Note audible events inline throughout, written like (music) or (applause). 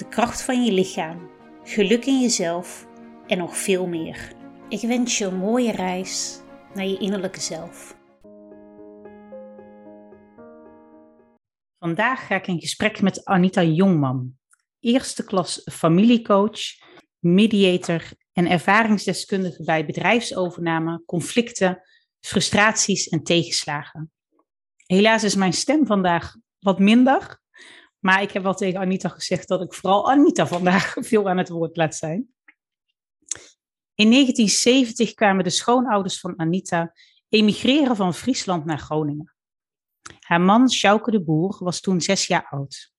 de kracht van je lichaam, geluk in jezelf en nog veel meer. Ik wens je een mooie reis naar je innerlijke zelf. Vandaag ga ik in gesprek met Anita Jongman, eerste klas familiecoach, mediator en ervaringsdeskundige bij bedrijfsovername, conflicten, frustraties en tegenslagen. Helaas is mijn stem vandaag wat minder, maar ik heb wel tegen Anita gezegd dat ik vooral Anita vandaag (laughs) veel aan het woord laat zijn. In 1970 kwamen de schoonouders van Anita emigreren van Friesland naar Groningen. Haar man, Sjouke de Boer, was toen zes jaar oud.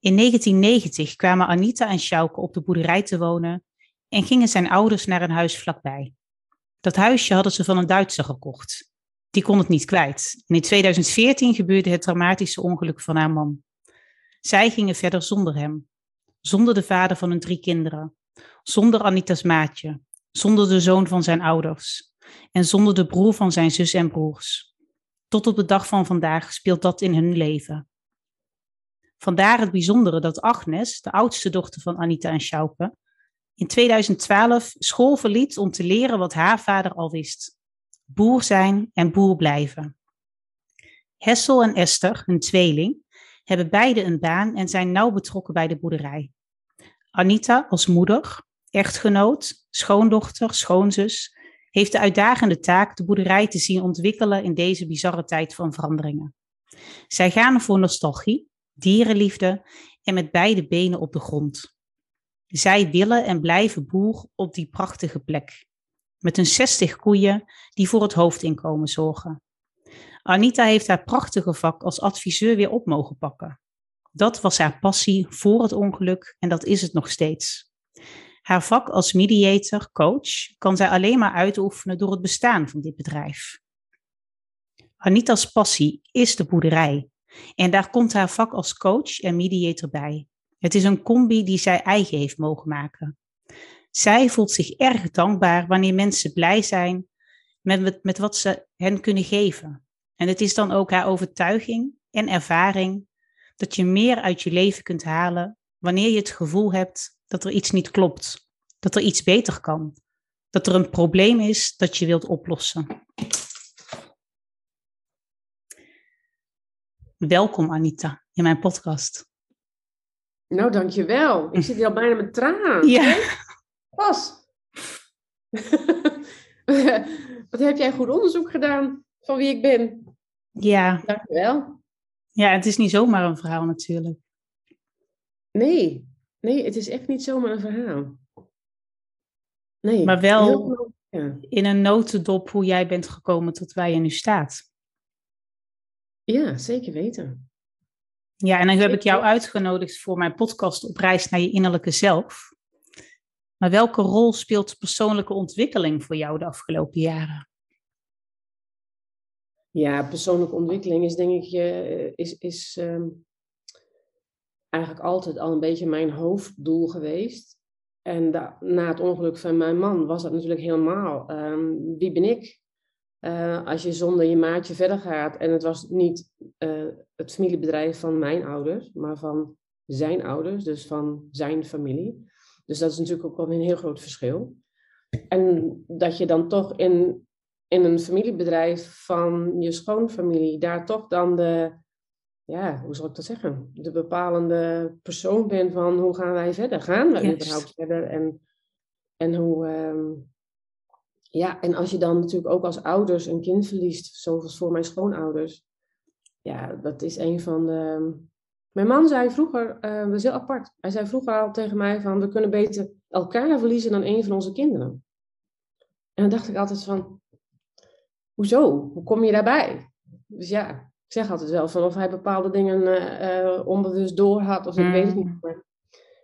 In 1990 kwamen Anita en Sjouke op de boerderij te wonen en gingen zijn ouders naar een huis vlakbij. Dat huisje hadden ze van een Duitser gekocht. Die kon het niet kwijt. En in 2014 gebeurde het dramatische ongeluk van haar man. Zij gingen verder zonder hem, zonder de vader van hun drie kinderen, zonder Anita's maatje, zonder de zoon van zijn ouders en zonder de broer van zijn zus en broers. Tot op de dag van vandaag speelt dat in hun leven. Vandaar het bijzondere dat Agnes, de oudste dochter van Anita en Sjouke, in 2012 school verliet om te leren wat haar vader al wist: boer zijn en boer blijven. Hessel en Esther, hun tweeling, hebben beide een baan en zijn nauw betrokken bij de boerderij. Anita als moeder, echtgenoot, schoondochter, schoonzus, heeft de uitdagende taak de boerderij te zien ontwikkelen in deze bizarre tijd van veranderingen. Zij gaan voor nostalgie, dierenliefde en met beide benen op de grond. Zij willen en blijven boer op die prachtige plek. Met hun 60 koeien die voor het hoofdinkomen zorgen. Anita heeft haar prachtige vak als adviseur weer op mogen pakken. Dat was haar passie voor het ongeluk en dat is het nog steeds. Haar vak als mediator, coach, kan zij alleen maar uitoefenen door het bestaan van dit bedrijf. Anita's passie is de boerderij en daar komt haar vak als coach en mediator bij. Het is een combi die zij eigen heeft mogen maken. Zij voelt zich erg dankbaar wanneer mensen blij zijn met, met, wat ze hen kunnen geven. En het is dan ook haar overtuiging en ervaring dat je meer uit je leven kunt halen wanneer je het gevoel hebt dat er iets niet klopt, dat er iets beter kan, dat er een probleem is dat je wilt oplossen. Welkom Anita in mijn podcast. Nou, dankjewel. (laughs) Ik zit hier al bijna met tranen. Ja. Pas. (laughs) Wat heb jij goed onderzoek gedaan van wie ik ben? Ja. Dankjewel. Ja, het is niet zomaar een verhaal natuurlijk. Nee, nee, het is echt niet zomaar een verhaal. Nee. Maar wel Heel- ja. in een notendop hoe jij bent gekomen tot waar je nu staat. ja, zeker weten. Ja, en dan heb ik jou uitgenodigd voor mijn podcast op reis naar je innerlijke zelf. Maar welke rol speelt persoonlijke ontwikkeling voor jou de afgelopen jaren? Ja, persoonlijke ontwikkeling is denk ik eh, is, is ehm, eigenlijk altijd al een beetje mijn hoofddoel geweest. En na het ongeluk van mijn man was dat natuurlijk helemaal. ehm, wie ben ik? Eh, als je zonder je maatje verder gaat. En het was niet eh, het familiebedrijf van mijn ouders, maar van zijn ouders, dus van zijn familie. Dus dat is natuurlijk ook wel een heel groot verschil. En dat je dan toch in, in een familiebedrijf van je schoonfamilie, daar toch dan de, ja, hoe zal ik dat zeggen? De bepalende persoon bent van hoe gaan wij verder? Gaan we überhaupt verder? En, en hoe, ehm, ja, en als je dan natuurlijk ook als ouders een kind verliest, zoals voor mijn schoonouders, ja, dat is een van de. Mijn man zei vroeger, eh dat is heel apart. Hij zei vroeger al tegen mij van, we kunnen beter elkaar verliezen dan een van onze kinderen. En dan dacht ik altijd van, hoezo? Hoe kom je daarbij? Dus ja, ik zeg altijd wel van of hij bepaalde dingen eh, onbewust door had, of ik weet het niet. Mm. Maar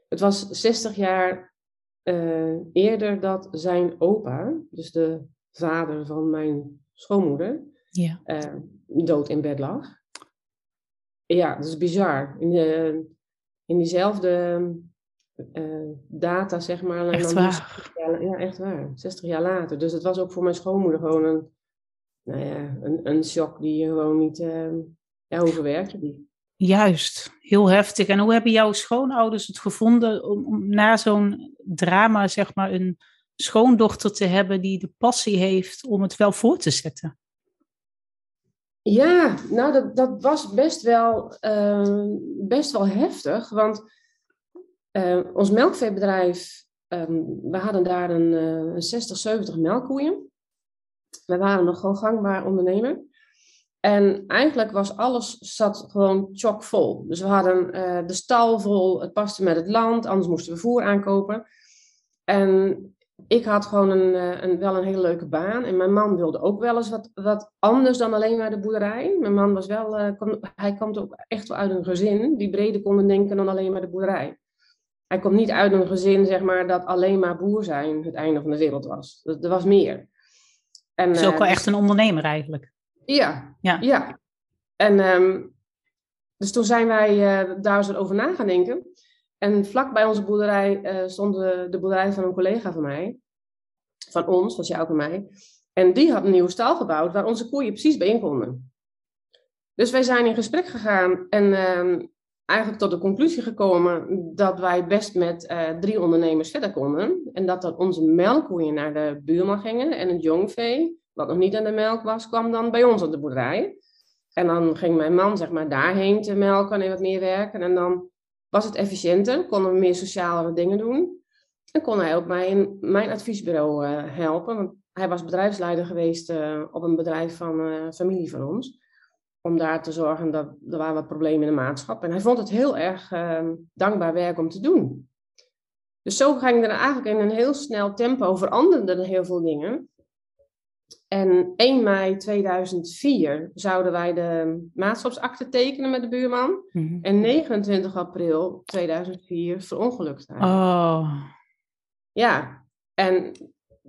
Het was 60 jaar eh, eerder dat zijn opa, dus de vader van mijn schoonmoeder, Ja. dood in bed lag. Ja, dat is bizar. In, de, in diezelfde data, zeg maar. Echt dan waar? 60 jaar- ja, echt waar. 60 jaar later. Dus het was ook voor mijn schoonmoeder gewoon een, nou ja, een, een shock die je gewoon niet... eh, ja, hoe verwerk je die? Juist, heel heftig. En hoe hebben jouw schoonouders het gevonden om, om na zo'n drama, zeg maar, een schoondochter te hebben die de passie heeft om het wel voor te zetten? Ja, nou, dat, dat was best wel, eh, best wel heftig. Want eh, ons melkveebedrijf, ehm, we hadden daar een, eh, een 60, 70 melkkoeien. We waren nog gewoon gangbaar ondernemer. En eigenlijk was alles zat gewoon chockvol. Dus we hadden eh, de stal vol, het paste met het land, anders moesten we voer aankopen. En ik had gewoon een, eh, een, wel een hele leuke baan. En mijn man wilde ook wel eens wat, wat anders dan alleen maar de boerderij. Mijn man was wel, eh, kwam- hij komt ook echt wel uit een gezin die breder konden denken dan alleen maar de boerderij. Hij komt niet uit een gezin, zeg maar, dat alleen maar boer zijn het einde van de wereld was. Er was meer. En, is ook wel dus- echt een ondernemer eigenlijk. ja, Ja. ja. En ehm, dus toen zijn wij eh, daar eens over na gaan denken. En vlak bij onze boerderij eh, stond de, de boerderij van een collega van mij. Van ons, van jou en mij. En die had een nieuwe stal gebouwd waar onze koeien precies bij in konden. Dus wij zijn in gesprek gegaan en ehm, eigenlijk tot de conclusie gekomen dat wij best met eh, drie ondernemers verder konden. En dat dan onze melkkoeien naar de buurman gingen en het jongvee, wat nog niet aan de melk was, kwam dan bij ons op de boerderij. En dan ging mijn man zeg maar daarheen te melken en wat meer werken. En dan was het efficiënter, konden we meer sociale dingen doen. En kon hij ook mij in mijn adviesbureau eh, helpen. Want hij was bedrijfsleider geweest eh, op een bedrijf van familie van ons. Om daar te zorgen dat er waren wat problemen in de maatschap. En hij vond het heel erg eh, dankbaar werk om te doen. Dus zo ging er eigenlijk in een heel snel tempo veranderden er heel veel dingen. En 1 mei 2004 zouden wij de maatschapsakte tekenen met de buurman. Mhm. En 29 april 2004 verongelukte hij. Oh, Ja, en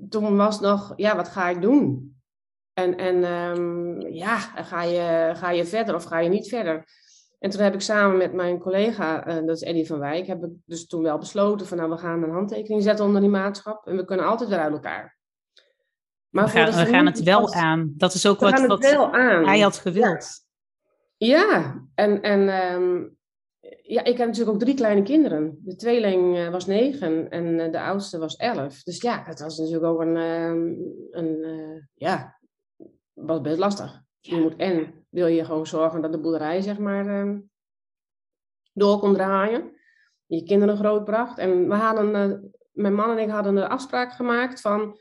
toen was nog, ja, wat ga ik doen? En, en ehm, ja, ga je, ga je verder of ga je niet verder? En toen heb ik samen met mijn collega, eh, dat is Eddie van Wijk, heb ik dus toen wel besloten van nou, we gaan een handtekening zetten onder die maatschap en we kunnen altijd weer uit elkaar. Maar we gaan, we gaan het wel was- aan. Dat is ook wat, wat hij had gewild. Ja, en, en ehm, ja, ik heb natuurlijk ook drie kleine kinderen. De tweeling eh, was negen en eh, de oudste was elf. Dus ja, het was natuurlijk ook een, ehm, een ja, was best lastig. Je moet en wil je gewoon zorgen dat de boerderij, zeg maar, ehm, door kon draaien. Je kinderen grootbracht. En we hadden, eh, mijn man en ik hadden een afspraak gemaakt van,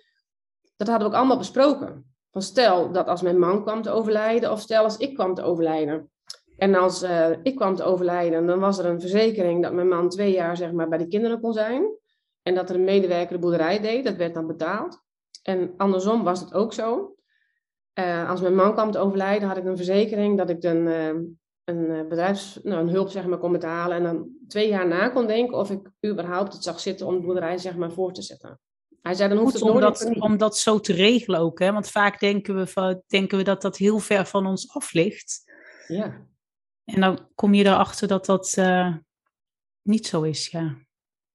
dat hadden we ook allemaal besproken. Van stel dat als mijn man kwam te overlijden, of stel als ik kwam te overlijden. En als eh, ik kwam te overlijden, dan was er een verzekering dat mijn man twee jaar zeg maar, bij de kinderen kon zijn. En dat er een medewerker de boerderij deed, dat werd dan betaald. En andersom was het ook zo. Eh, als mijn man kwam te overlijden, had ik een verzekering dat ik dan eh, een eh, bedrijfs, nou, een hulp zeg maar, kon betalen. En dan twee jaar na kon denken of ik überhaupt het zag zitten om de boerderij zeg maar, voor te zetten. Hij zei, dan hoeft Goed het om nooit dat, om dat zo te regelen ook. Hè? Want vaak denken we, van, denken we dat dat heel ver van ons af ligt. Ja. En dan kom je erachter dat dat niet zo is. Ja.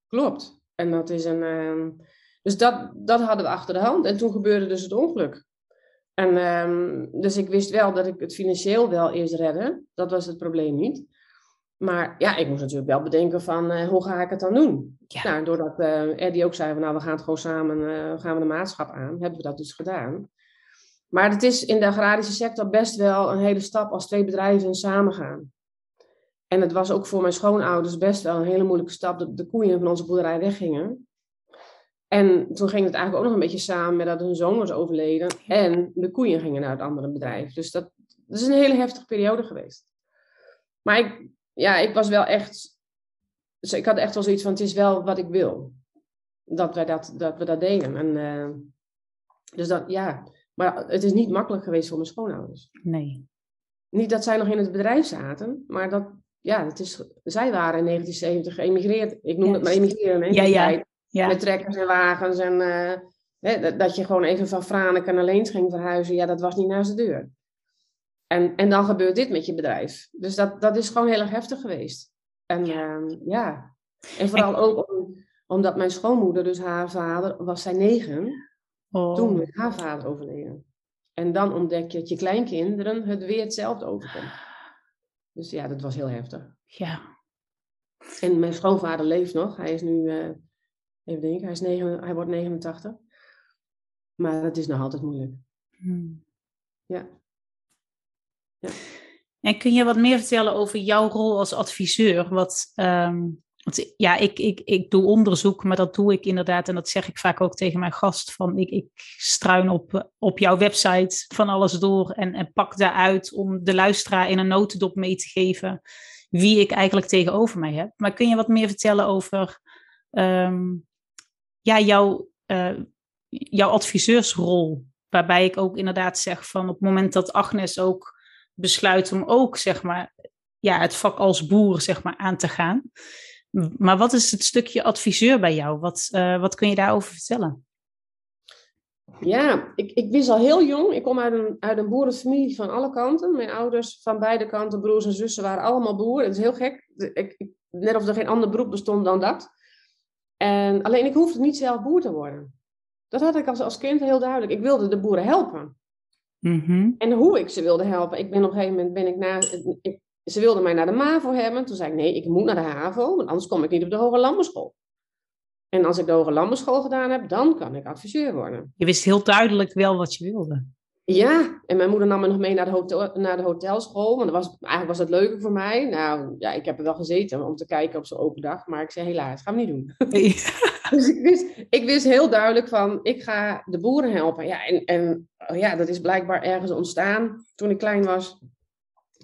Klopt. En dat is een. dus dat, dat hadden we achter de hand. En toen gebeurde dus het ongeluk. En ehm, dus ik wist wel dat ik het financieel wel eerst redde. Dat was het probleem niet. Maar ja, ik moest natuurlijk wel bedenken van eh, hoe ga ik het dan doen? Ja. Nou, doordat eh Eddie ook zei van nou we gaan het gewoon samen, eh, gaan we de maatschap aan, hebben we dat dus gedaan. Maar het is in de agrarische sector best wel een hele stap als twee bedrijven samen gaan. En het was ook voor mijn schoonouders best wel een hele moeilijke stap dat de koeien van onze boerderij weggingen. En toen ging het eigenlijk ook nog een beetje samen met dat hun zoon was overleden. En de koeien gingen naar het andere bedrijf. Dus dat, dat is een hele heftige periode geweest. Maar ik, ja, ik was wel echt. Dus ik had echt wel zoiets van: het is wel wat ik wil. Dat, wij dat, dat we dat deden. En, eh, dus dat, ja. Maar het is niet makkelijk geweest voor mijn schoonouders. Nee. Niet dat zij nog in het bedrijf zaten, maar dat, ja, het is, zij waren in 1970 geëmigreerd. Ik noem het maar Juist. emigreren. Hè, Ja, ja. Ja, Met trekkers en wagens en eh, hè, dat, je gewoon even van Franeker naar Leens ging verhuizen. Ja, dat was niet naast de deur. En, en dan gebeurt dit met je bedrijf. Dus dat, dat is gewoon heel erg heftig geweest. En ja, ja. en vooral ook om- omdat mijn schoonmoeder, dus haar vader, was zij negen. oh, Toen is haar vader overleden. En dan ontdek je dat je kleinkinderen het weer hetzelfde overkomt. Dus ja, dat was heel heftig. ja. En mijn schoonvader leeft nog. Hij is nu, eh, even denken, hij, is negen, hij wordt 89. Maar het is nog altijd moeilijk. Hmm. Ja. En kun je wat meer vertellen over jouw rol als adviseur? Wat, ehm, want ja, ik, ik, ik doe onderzoek, maar dat doe ik inderdaad. En dat zeg ik vaak ook tegen mijn gast. Van ik, ik struin op, op jouw website van alles door en, en pak daaruit om de luisteraar in een notendop mee te geven wie ik eigenlijk tegenover mij heb. Maar kun je wat meer vertellen over ehm, ja, jouw, eh, jouw adviseursrol? Waarbij ik ook inderdaad zeg van op het moment dat Agnes ook besluit om ook zeg maar ja, het vak als boer zeg maar aan te gaan. Maar wat is het stukje adviseur bij jou? Wat, eh, wat kun je daarover vertellen? Ja, ik, ik wist al heel jong. Ik kom uit een, uit een boerenfamilie van alle kanten. Mijn ouders van beide kanten, broers en zussen, waren allemaal boeren. Het is heel gek. Ik, ik- net of er geen ander beroep bestond dan dat. En, alleen ik hoefde niet zelf boer te worden. Dat had ik als, als kind heel duidelijk. Ik wilde de boeren helpen. Mhm. En hoe ik ze wilde helpen. Ik ben op een gegeven moment ben ik naar. Ik, ze wilden mij naar de MAVO hebben. Toen zei ik nee, ik moet naar de HAVO, want anders kom ik niet op de Hoge Landbouwschool. En als ik de Hoge Landbouwschool gedaan heb, dan kan ik adviseur worden. Je wist heel duidelijk wel wat je wilde. Ja, en mijn moeder nam me nog mee naar de, hotel, naar de hotelschool. Want dat was, eigenlijk was dat leuker voor mij. Nou, ja, ik heb er wel gezeten om te kijken op zo'n open dag. Maar ik zei helaas, gaan we niet doen. (laughs) Dus ik wist, ik wist heel duidelijk van, ik ga de boeren helpen. Ja, en, en oh ja, dat is blijkbaar ergens ontstaan toen ik klein was.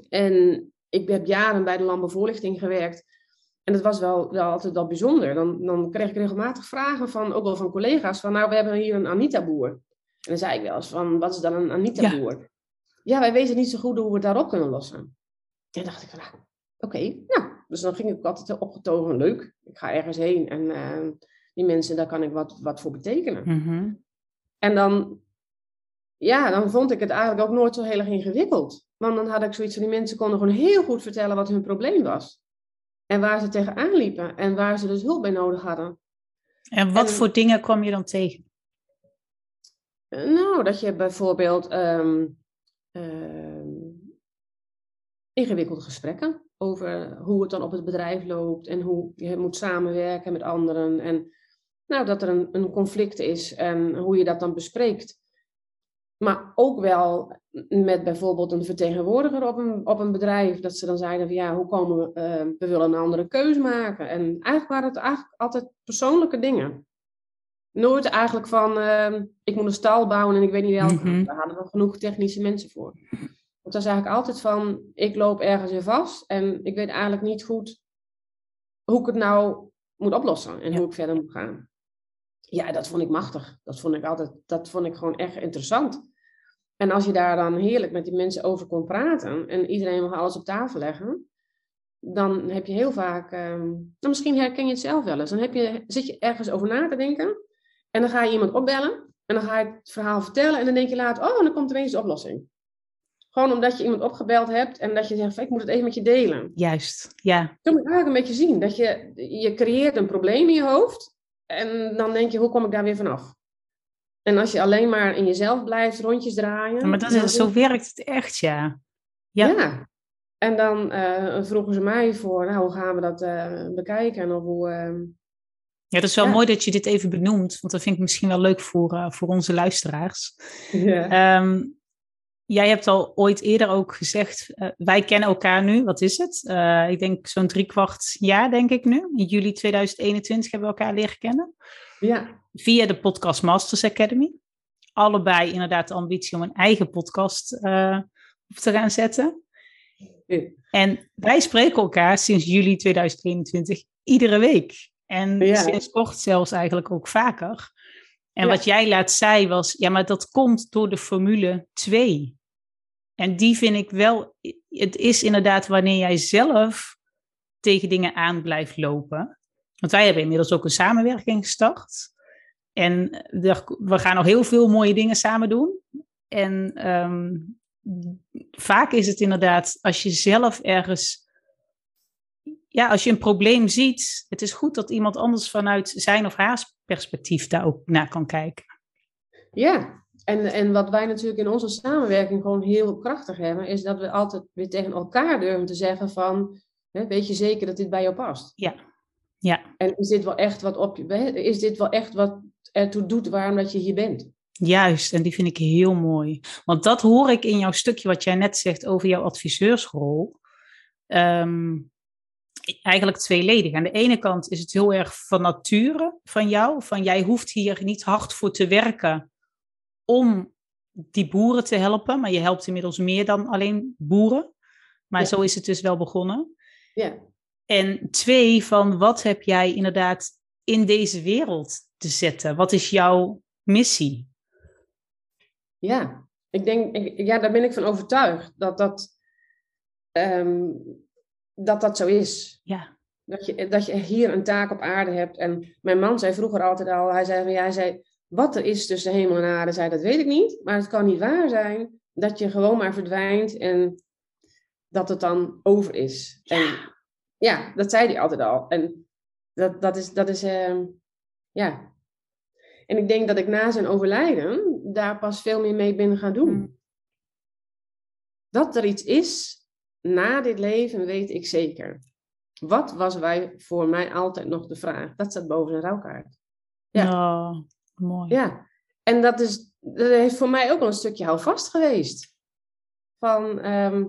En ik heb jaren bij de landbouwvoorlichting gewerkt. En dat was wel, wel altijd wel bijzonder. Dan, dan kreeg ik regelmatig vragen van, ook wel van collega's, van nou, we hebben hier een Anita-boer. En dan zei ik wel eens van, wat is dan een Anita-boer? Ja. wij weten niet zo goed hoe we het daarop kunnen lossen. En dan dacht ik van, nou, oké, nou. Dus dan ging ik altijd opgetogen, leuk. Ik ga ergens heen en eh, die mensen, daar kan ik wat, wat voor betekenen. Mhm. En dan, ja, dan vond ik het eigenlijk ook nooit zo heel erg ingewikkeld. Want dan had ik zoiets van, die mensen konden gewoon heel goed vertellen wat hun probleem was. En waar ze tegenaan liepen en waar ze dus hulp bij nodig hadden. En wat En- voor dingen kwam je dan tegen? Nou, dat je bijvoorbeeld ehm, ehm, ingewikkelde gesprekken over hoe het dan op het bedrijf loopt en hoe je moet samenwerken met anderen. En nou, dat er een, een conflict is en hoe je dat dan bespreekt. Maar ook wel met bijvoorbeeld een vertegenwoordiger op een, op een bedrijf. Dat ze dan zeiden van ja, hoe komen we, eh, we willen een andere keuze maken. En eigenlijk waren het eigenlijk altijd persoonlijke dingen. Nooit eigenlijk van ehm, ik moet een stal bouwen en ik weet niet welke. Mhm. Daar hadden we genoeg technische mensen voor. Het was eigenlijk altijd van ik loop ergens in vast en ik weet eigenlijk niet goed hoe ik het nou moet oplossen en Ja. hoe ik verder moet gaan. Ja, dat vond ik machtig. Dat vond ik altijd, dat vond ik gewoon echt interessant. En als je daar dan heerlijk met die mensen over kon praten en iedereen mag alles op tafel leggen, dan heb je heel vaak, ehm, nou misschien herken je het zelf wel eens, dan heb je, zit je ergens over na te denken en dan ga je iemand opbellen en dan ga je het verhaal vertellen en dan denk je later, oh, en dan komt er ineens de oplossing. Gewoon omdat je iemand opgebeld hebt en dat je zegt, ik moet het even met je delen. Juist, ja. Zo moet je eigenlijk een beetje zien. Dat je, je creëert een probleem in je hoofd. En dan denk je, hoe kom ik daar weer vanaf? En als je alleen maar in jezelf blijft, rondjes draaien. Maar dat dan is, zo werkt het echt, ja. Ja. Ja. En dan eh, vroegen ze mij voor, nou, hoe gaan we dat eh, bekijken? Of hoe, ehm, Ja, dat is wel Ja. mooi dat je dit even benoemt, want dat vind ik misschien wel leuk voor, eh, voor onze luisteraars. ja. Ehm, jij hebt al ooit eerder ook gezegd, eh, wij kennen elkaar nu, wat is het? Eh, ik denk zo'n drie kwart jaar, denk ik nu. In juli 2021 hebben we elkaar leren kennen. ja. Via de Podcast Masters Academy. Allebei inderdaad de ambitie om een eigen podcast op te gaan zetten. Ja. En wij spreken elkaar sinds juli 2021 iedere week. En Ja. sinds kort zelfs eigenlijk ook vaker. En Ja. wat jij laat zei was, ja, maar dat komt door de Formule 2. En die vind ik wel, het is inderdaad wanneer jij zelf tegen dingen aan blijft lopen. Want wij hebben inmiddels ook een samenwerking gestart. En we gaan nog heel veel mooie dingen samen doen. En ehm, vaak is het inderdaad, als je zelf ergens ja, als je een probleem ziet, het is goed dat iemand anders vanuit zijn of haar perspectief daar ook naar kan kijken. Ja, en, en wat wij natuurlijk in onze samenwerking gewoon heel krachtig hebben, is dat we altijd weer tegen elkaar durven te zeggen van, hè, weet je zeker dat dit bij jou past? Ja. ja. En is dit wel echt wat op je, is dit wel echt wat ertoe doet waarom dat je hier bent? Juist, en die vind ik heel mooi. Want dat hoor ik in jouw stukje wat jij net zegt over jouw adviseursrol. Ehm, eigenlijk tweeledig. Aan de ene kant is het heel erg van nature van jou, van jij hoeft hier niet hard voor te werken om die boeren te helpen, maar je helpt inmiddels meer dan alleen boeren. Maar zo is het dus wel begonnen. Ja. En twee, van wat heb jij inderdaad in deze wereld te zetten? Wat is jouw missie? Ja, ik denk, ja, daar ben ik van overtuigd dat dat ehm, dat dat zo is. Ja. Dat je, dat je hier een taak op aarde hebt. En mijn man zei vroeger altijd al, hij zei van ja, hij zei, wat er is tussen hemel en aarde, zei, dat weet ik niet. Maar het kan niet waar zijn dat je gewoon maar verdwijnt en dat het dan over is. Ja. En ja, dat zei hij altijd al. En dat, dat is, dat is uh, ja. En ik denk dat ik na zijn overlijden daar pas veel meer mee ben gaan doen. Hmm. Dat er iets is na dit leven weet ik zeker. Wat was wij voor mij altijd nog de vraag? Dat staat boven de rouwkaart. Ja, oh, mooi. Ja, en dat, is, dat heeft voor mij ook wel een stukje houvast geweest. Van, ehm,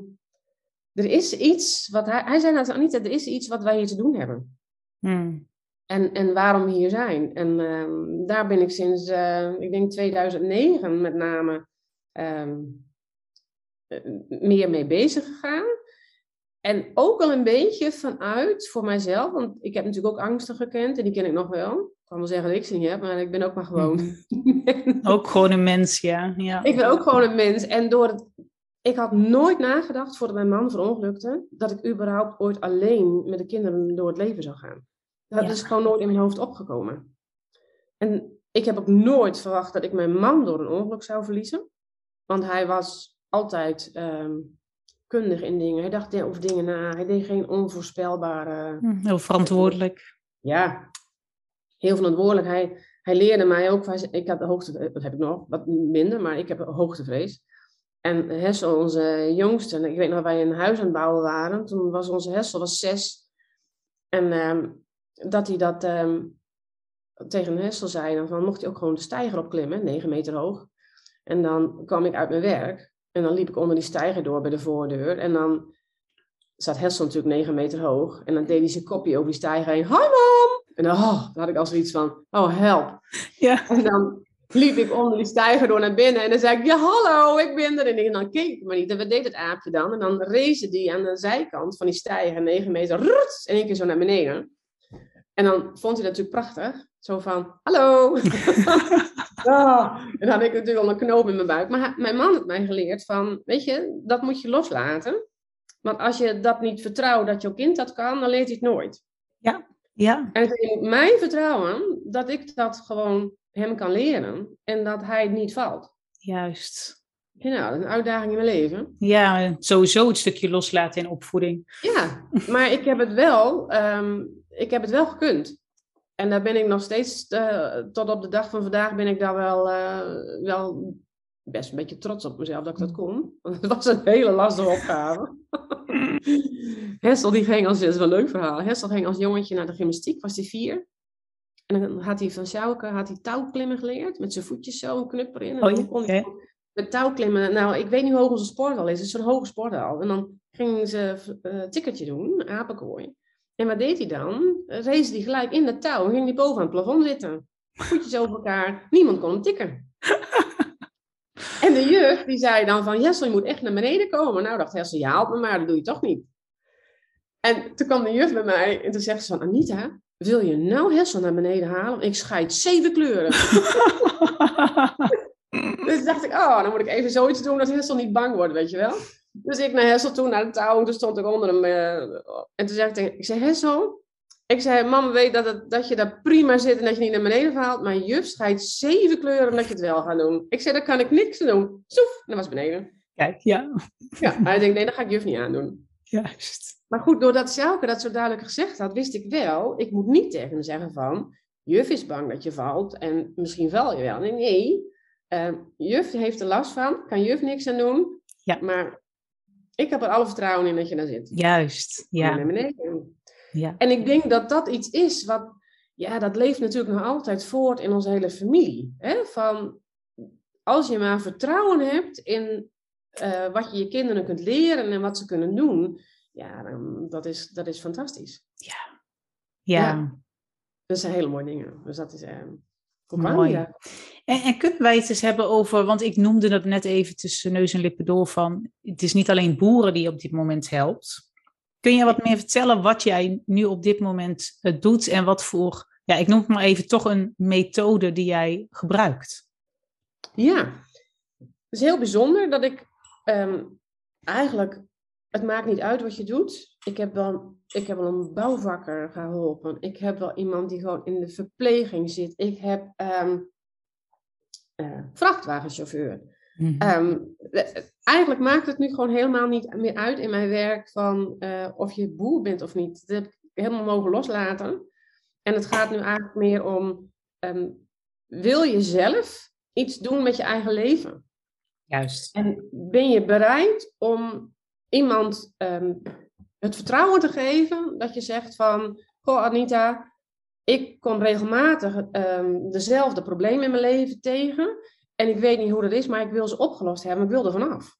er is iets, wat hij, hij zei nou niet, er is iets wat wij hier te doen hebben. Hmm. En, en waarom we hier zijn. En ehm, daar ben ik sinds, uh, ik denk 2009 met name, ehm, eh, meer mee bezig gegaan. En ook al een beetje vanuit voor mijzelf, want ik heb natuurlijk ook angsten gekend en die ken ik nog wel. Ik kan wel zeggen dat ik ze niet heb, maar ik ben ook maar gewoon. Mhm. ook gewoon een mens, ja. ja. Ik ben ook gewoon een mens. En door het, ik had nooit nagedacht, voordat mijn man verongelukte, dat ik überhaupt ooit alleen met de kinderen door het leven zou gaan. Dat is gewoon nooit in mijn hoofd opgekomen. En ik heb ook nooit verwacht dat ik mijn man door een ongeluk zou verliezen. Want hij was altijd ehm, kundig in dingen. Hij dacht over dingen na. Hij deed geen onvoorspelbare... Hm, heel verantwoordelijk. Ja, heel verantwoordelijk. Hij, hij leerde mij ook... Ik had de hoogte... Dat heb ik nog, wat minder, maar ik heb hoogtevrees. En Hessel, onze jongste... Ik weet nog dat wij een huis aan het bouwen waren. Toen was onze Hessel was zes. En ehm, dat hij dat ehm, tegen Hessel zei... Dan van, mocht hij ook gewoon de steiger opklimmen, negen meter hoog. En dan kwam ik uit mijn werk. En dan liep ik onder die steiger door bij de voordeur. En dan zat Hessel natuurlijk negen meter hoog. En dan deed hij zijn kopje over die steiger heen. Hi mom! En dan, oh, dan had ik al zoiets van, oh help. Ja. En dan liep ik onder die steiger door naar binnen. En dan zei ik, ja hallo, ik ben er. En dan keek ik maar niet. En wat deed het aapje dan? En dan race die aan de zijkant van die steiger, negen meter, in één keer zo naar beneden. En dan vond hij dat natuurlijk prachtig. Zo van, hallo. (laughs) oh, en dan had ik natuurlijk al een knoop in mijn buik. Maar mijn man heeft mij geleerd van, weet je, dat moet je loslaten. Want als je dat niet vertrouwt dat jouw kind dat kan, dan leert hij het nooit. Ja, ja. En het is mijn vertrouwen dat ik dat gewoon hem kan leren en dat hij niet valt. Juist. Ja, een uitdaging in mijn leven. Ja, sowieso het stukje loslaten in opvoeding. Ja, maar ik heb het wel, um, ik heb het wel gekund. En daar ben ik nog steeds, uh, tot op de dag van vandaag ben ik daar wel, uh, wel best een beetje trots op mezelf dat ik dat kon. (laughs) Want het was een hele lastige opgave. (laughs) Hessel die ging als, dat is wel een leuk verhaal. Hessel ging als jongetje naar de gymnastiek, was hij vier. En dan had hij van Sjouke had hij touwklimmen geleerd, met zijn voetjes zo, een knupper in. En oh, dan kon hij met touwklimmen, nou ik weet niet hoe hoog onze sporthal is, het is een hoge sporthal. En dan gingen ze een uh, tikkertje doen, apenkooi. En wat deed hij dan? Race hij gelijk in de touw en ging hij boven aan het plafond zitten. Voetjes over elkaar, niemand kon hem tikken. (laughs) en de juf die zei dan van, Jessel, je moet echt naar beneden komen. Nou dacht Jessel, je haalt me maar, dat doe je toch niet. En toen kwam de juf bij mij en toen zegt ze van, Anita, wil je nou Hessel naar beneden halen? Ik scheid zeven kleuren. (laughs) dus dacht ik, oh, dan moet ik even zoiets doen dat Hessel niet bang wordt, weet je wel. Dus ik naar Hessel toe, naar de touw. En toen stond ik onder hem. Uh, en toen zei ik tegen ik zei, Hessel... Ik zei, mama weet dat, het, dat je daar prima zit en dat je niet naar beneden valt. Maar juf schijnt zeven kleuren omdat je het wel gaat doen. Ik zei, daar kan ik niks aan doen. Soef, en dat was beneden. Kijk, ja. Ja, hij denkt, nee, dat ga ik juf niet aandoen. Juist. Maar goed, doordat Selke dat zo duidelijk gezegd had, wist ik wel, ik moet niet tegen hem zeggen van, juf is bang dat je valt en misschien val je wel. Nee, nee. Uh, juf heeft er last van, kan juf niks aan doen. Ja. Maar ik heb er alle vertrouwen in dat je daar zit. Juist, ja. Beneden. ja. En ik denk dat dat iets is wat, ja, dat leeft natuurlijk nog altijd voort in onze hele familie. Hè? Van, als je maar vertrouwen hebt in uh, wat je je kinderen kunt leren en wat ze kunnen doen, ja, dan, dat, is, dat is fantastisch. Ja. ja. Ja. Dat zijn hele mooie dingen. Dus dat is uh, Mooi. En, en kunnen wij het eens hebben over, want ik noemde dat net even tussen neus en lippen door van, het is niet alleen boeren die je op dit moment helpt. Kun je wat meer vertellen wat jij nu op dit moment uh, doet en wat voor, ja, ik noem het maar even, toch een methode die jij gebruikt? Ja, het is heel bijzonder dat ik um, eigenlijk, het maakt niet uit wat je doet. Ik heb wel, ik heb wel een bouwvakker geholpen. Ik heb wel iemand die gewoon in de verpleging zit. Ik heb um, uh, vrachtwagenchauffeur. Mm -hmm. eigenlijk maakt het nu gewoon helemaal niet meer uit in mijn werk van uh, of je boer bent of niet. Dat heb ik helemaal mogen loslaten. En het gaat nu eigenlijk meer om, um, wil je zelf iets doen met je eigen leven? Juist. En ben je bereid om iemand um, het vertrouwen te geven dat je zegt van, goh Anita, ik kom regelmatig um, dezelfde problemen in mijn leven tegen en ik weet niet hoe dat is, maar ik wil ze opgelost hebben, ik wil er vanaf.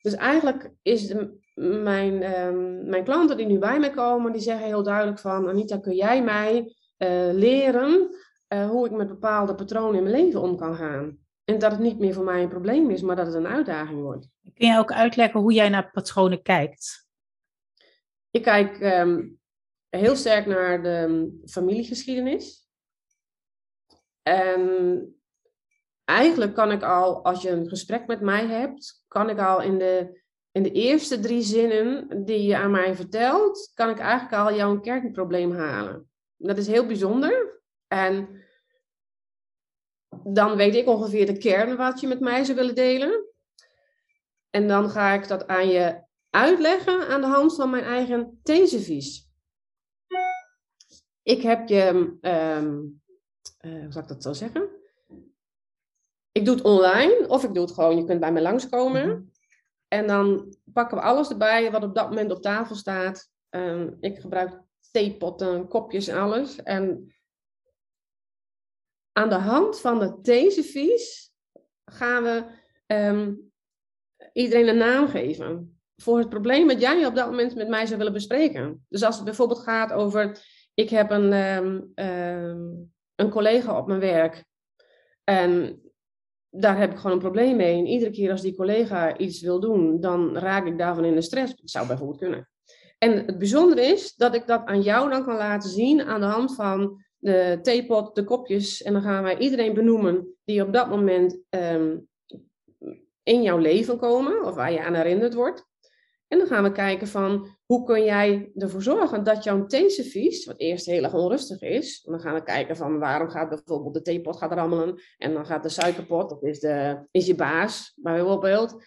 Dus eigenlijk is de, mijn, um, mijn klanten die nu bij mij komen, die zeggen heel duidelijk van, Anita, kun jij mij uh, leren uh, hoe ik met bepaalde patronen in mijn leven om kan gaan? En dat het niet meer voor mij een probleem is, maar dat het een uitdaging wordt. Kun je ook uitleggen hoe jij naar patronen kijkt? Ik kijk um, heel sterk naar de familiegeschiedenis. En eigenlijk kan ik al, als je een gesprek met mij hebt, kan ik al in de, in de eerste drie zinnen die je aan mij vertelt, kan ik eigenlijk al jouw kernprobleem halen. Dat is heel bijzonder. En dan weet ik ongeveer de kern wat je met mij zou willen delen. En dan ga ik dat aan je uitleggen aan de hand van mijn eigen thesevies. Ik heb je, um, uh, hoe zal ik dat zo zeggen? Ik doe het online of ik doe het gewoon, je kunt bij me langskomen. Mhm. En dan pakken we alles erbij wat op dat moment op tafel staat. Um, ik gebruik theepotten, kopjes en alles. En aan de hand van de thesevies gaan we um, iedereen een naam geven. Voor het probleem dat jij op dat moment met mij zou willen bespreken. Dus als het bijvoorbeeld gaat over, ik heb een, um, um, een collega op mijn werk. En daar heb ik gewoon een probleem mee. En iedere keer als die collega iets wil doen, dan raak ik daarvan in de stress. Dat zou bijvoorbeeld kunnen. En het bijzondere is dat ik dat aan jou dan kan laten zien aan de hand van de theepot, de kopjes. En dan gaan wij iedereen benoemen die op dat moment um, in jouw leven komen, of waar je aan herinnerd wordt. En dan gaan we kijken van hoe kun jij ervoor zorgen dat jouw theeservies, wat eerst heel erg onrustig is, dan gaan we kijken van waarom gaat bijvoorbeeld de theepot gaat rammelen en dan gaat de suikerpot, dat is, de, is je baas bijvoorbeeld.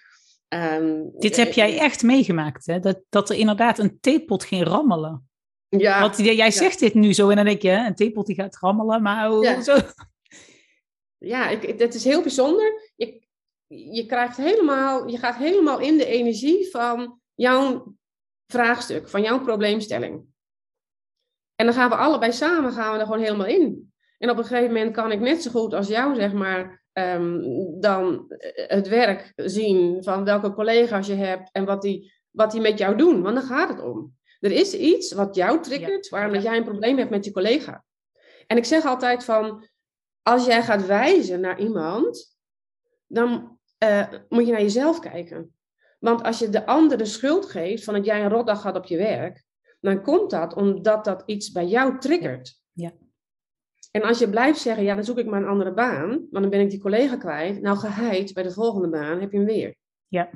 Um, Dit heb jij echt meegemaakt, hè? Dat, dat er inderdaad een theepot ging rammelen. Ja. Want jij zegt dit nu zo en dan denk je, een tepel die gaat rammelen, maar hoe, ja. zo? (laughs) Ja, ik, het is heel bijzonder. Je, je, krijgt helemaal, je gaat helemaal in de energie van jouw vraagstuk, van jouw probleemstelling. En dan gaan we allebei samen gaan we er gewoon helemaal in. En op een gegeven moment kan ik net zo goed als jou, zeg maar, um, dan het werk zien van welke collega's je hebt en wat die, wat die met jou doen. Want dan gaat het om. Er is iets wat jou triggert, waarom ja. jij een probleem hebt met je collega. En ik zeg altijd van, als jij gaat wijzen naar iemand, dan uh, moet je naar jezelf kijken. Want als je de ander de schuld geeft van dat jij een rotdag had op je werk, dan komt dat omdat dat iets bij jou triggert. Ja. En als je blijft zeggen, ja, dan zoek ik maar een andere baan, want dan ben ik die collega kwijt. Nou, geheid bij de volgende baan heb je hem weer. Ja.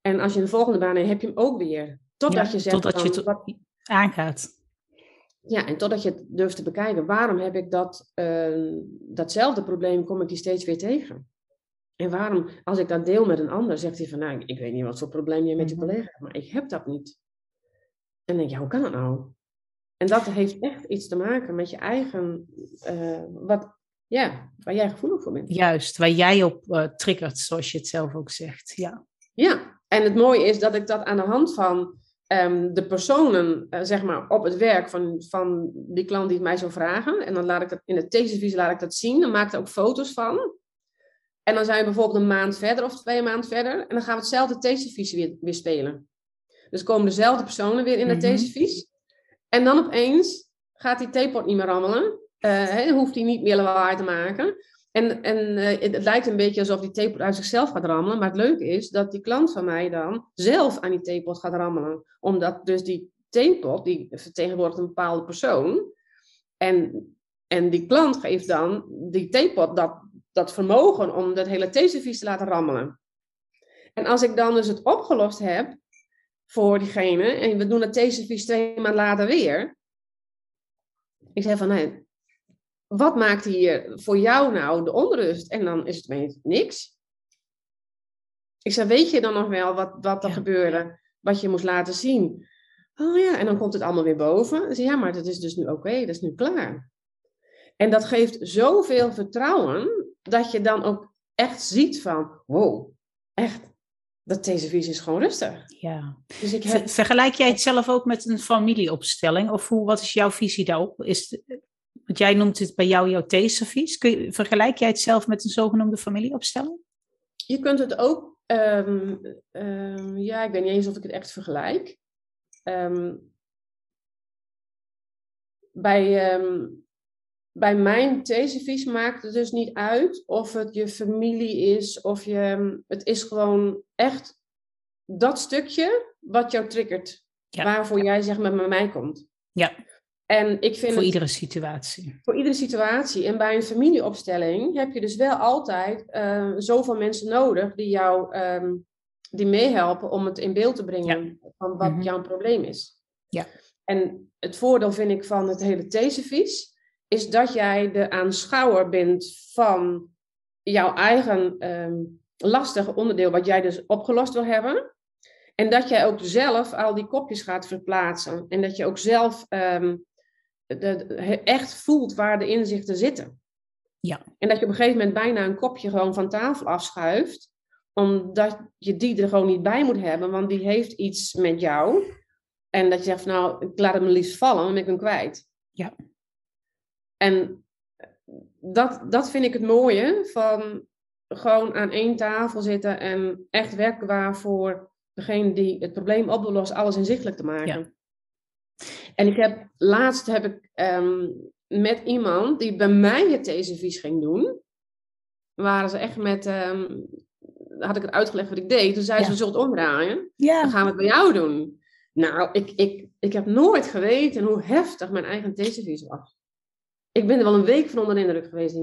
En als je een volgende baan hebt, heb je hem ook weer. Totdat Ja, je zegt totdat je wat- aangaat. ja, en totdat je het durft te bekijken. Waarom heb ik dat, eh, datzelfde probleem, kom ik die steeds weer tegen? En waarom, als ik dat deel met een ander, zegt hij van, nou, ik weet niet wat voor probleem je met je Mhm. collega hebt, maar ik heb dat niet. En dan denk je, ja, hoe kan dat nou? En dat heeft echt iets te maken met je eigen, eh, wat, ja, waar jij gevoelig voor bent. Juist, waar jij op eh, triggert, zoals je het zelf ook zegt. Ja, Ja, en het mooie is dat ik dat aan de hand van ehm, de personen, eh, zeg maar, op het werk van, van die klant die het mij zou vragen. En dan laat ik dat in het thesevisie laat ik dat zien. Dan maak ik er ook foto's van. En dan zijn we bijvoorbeeld een maand verder of twee maanden verder. En dan gaan we hetzelfde thesevisie weer, weer spelen. Dus komen dezelfde personen weer in het Mhm. thesevies. En dan opeens gaat die theepot niet meer rammelen. Eh, hoeft hij niet meer lawaai te maken. En, en eh, het, het lijkt een beetje alsof die theepot uit zichzelf gaat rammelen. Maar het leuke is dat die klant van mij dan zelf aan die theepot gaat rammelen. Omdat dus die theepot, die vertegenwoordigt een bepaalde persoon. En, en die klant geeft dan die theepot dat, dat vermogen om dat hele theeservies te laten rammelen. En als ik dan dus het opgelost heb voor diegene, en we doen het theeservies twee maanden later weer. Ik zeg van, nee, wat maakt hier voor jou nou de onrust? En dan is het ineens niks. Ik zei, weet je dan nog wel wat, wat er Ja. gebeurde, wat je moest laten zien? Oh ja, en dan komt het allemaal weer boven. Dan zeg ja, maar dat is dus nu oké, dat is nu klaar. En dat geeft zoveel vertrouwen, dat je dan ook echt ziet van, wow, echt, dat deze visie is gewoon rustig. ja. Dus ik heb vergelijk jij het zelf ook met een familieopstelling? Of hoe, wat is jouw visie daarop? Is, het- want jij noemt het bij jou jouw theeservies. Kun je, vergelijk jij het zelf met een zogenoemde familieopstelling? Je kunt het ook, ehm, ehm, ja, ik weet niet eens of ik het echt vergelijk. Ehm, bij, bij mijn thesevies maakt het dus niet uit of het je familie is, of je, het is gewoon echt dat stukje wat jou triggert, Ja. waarvoor jij zeg maar bij mij komt. Ja. En ik vind Voor het, iedere situatie. voor iedere situatie. En bij een familieopstelling heb je dus wel altijd eh, zoveel mensen nodig die jou ehm, die meehelpen om het in beeld te brengen van wat Mhm. jouw probleem is. Ja. En het voordeel vind ik van het hele theeservies is dat jij de aanschouwer bent van jouw eigen ehm, lastige onderdeel wat jij dus opgelost wil hebben. En dat jij ook zelf al die kopjes gaat verplaatsen. En dat je ook zelf ehm, de- echt voelt waar de inzichten zitten. Ja. En dat je op een gegeven moment bijna een kopje gewoon van tafel afschuift. Omdat je die er gewoon niet bij moet hebben, want die heeft iets met jou. En dat je zegt, van, nou, ik laat hem liefst vallen, dan ben ik hem kwijt. Ja. En dat, dat vind ik het mooie van gewoon aan één tafel zitten en echt werkbaar voor degene die het probleem op wil lossen, alles inzichtelijk te maken. Ja. En ik heb, laatst heb ik ehm, met iemand die bij mij het thesevies ging doen, waren ze echt met, ehm, had ik het uitgelegd wat ik deed, toen zei ze, we zullen het omdraaien, dan Ja. gaan we het bij jou doen. Nou, ik, ik, ik heb nooit geweten hoe heftig mijn eigen thesevies was. Ik ben er wel een week van onder de indruk geweest.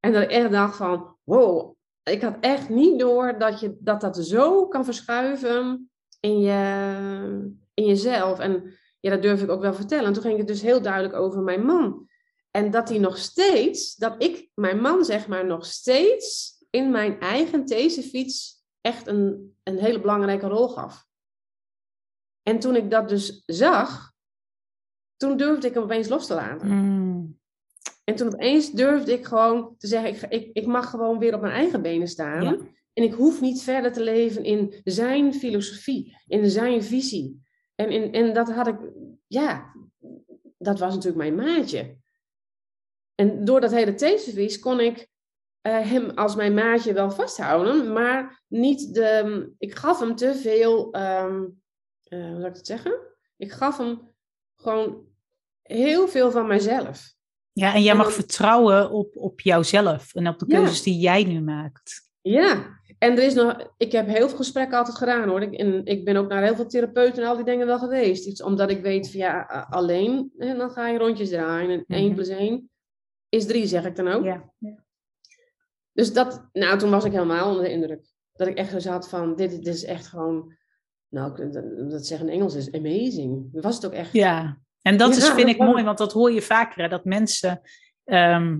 En dat ik echt dacht van, wow, ik had echt niet door dat je, dat, dat zo kan verschuiven in, je, in jezelf. En ja, dat durf ik ook wel vertellen. En toen ging het dus heel duidelijk over mijn man. En dat hij nog steeds, dat ik mijn man zeg maar nog steeds in mijn eigen thesefiets echt een, een hele belangrijke rol gaf. En toen ik dat dus zag, toen durfde ik hem opeens los te laten. Mm, En toen opeens durfde ik gewoon te zeggen, ik, ik, ik mag gewoon weer op mijn eigen benen staan. ja. En ik hoef niet verder te leven in zijn filosofie, in zijn visie. En, en, en dat had ik, ja, dat was natuurlijk mijn maatje. En door dat hele theeservies kon ik eh, hem als mijn maatje wel vasthouden, maar niet de, ik gaf hem te veel, eh, hoe zou ik het zeggen? Ik gaf hem gewoon heel veel van mijzelf. ja, en jij En mag vertrouwen op, op jouzelf en op de Ja. keuzes die jij nu maakt. Ja, en er is nog, ik heb heel veel gesprekken altijd gedaan hoor. Ik, en ik ben ook naar heel veel therapeuten en al die dingen wel geweest. Iets, omdat ik weet van ja, alleen, hè, dan ga je rondjes draaien. En 1 Mhm. plus 1 is 3, zeg ik dan ook. Ja. ja. Dus dat, nou toen was ik helemaal onder de indruk. Dat ik echt zo zat van, dit, dit is echt gewoon, nou, dat, dat zeggen in Engels is amazing. Dat was het ook echt. Ja, en dat is, vind ik mooi, want dat hoor je vaker, hè, dat mensen, ehm,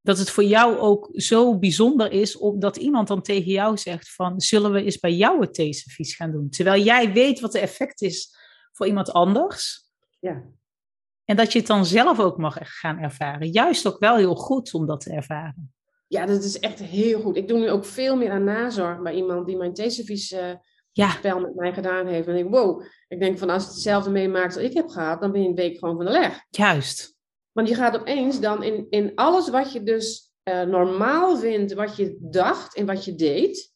dat het voor jou ook zo bijzonder is, dat iemand dan tegen jou zegt van, zullen we eens bij jou het theeservies gaan doen? Terwijl jij weet wat de effect is voor iemand anders. Ja. En dat je het dan zelf ook mag gaan ervaren. Juist ook wel heel goed om dat te ervaren. Ja, dat is echt heel goed. Ik doe nu ook veel meer aan nazorg bij iemand die mijn theeservies uh, ja. spel met mij gedaan heeft. En ik denk, wow, ik denk van als het hetzelfde meemaakt als ik heb gehad, dan ben je een week gewoon van de leg. Juist. Want je gaat opeens dan in, in alles wat je dus uh, normaal vindt, wat je dacht en wat je deed,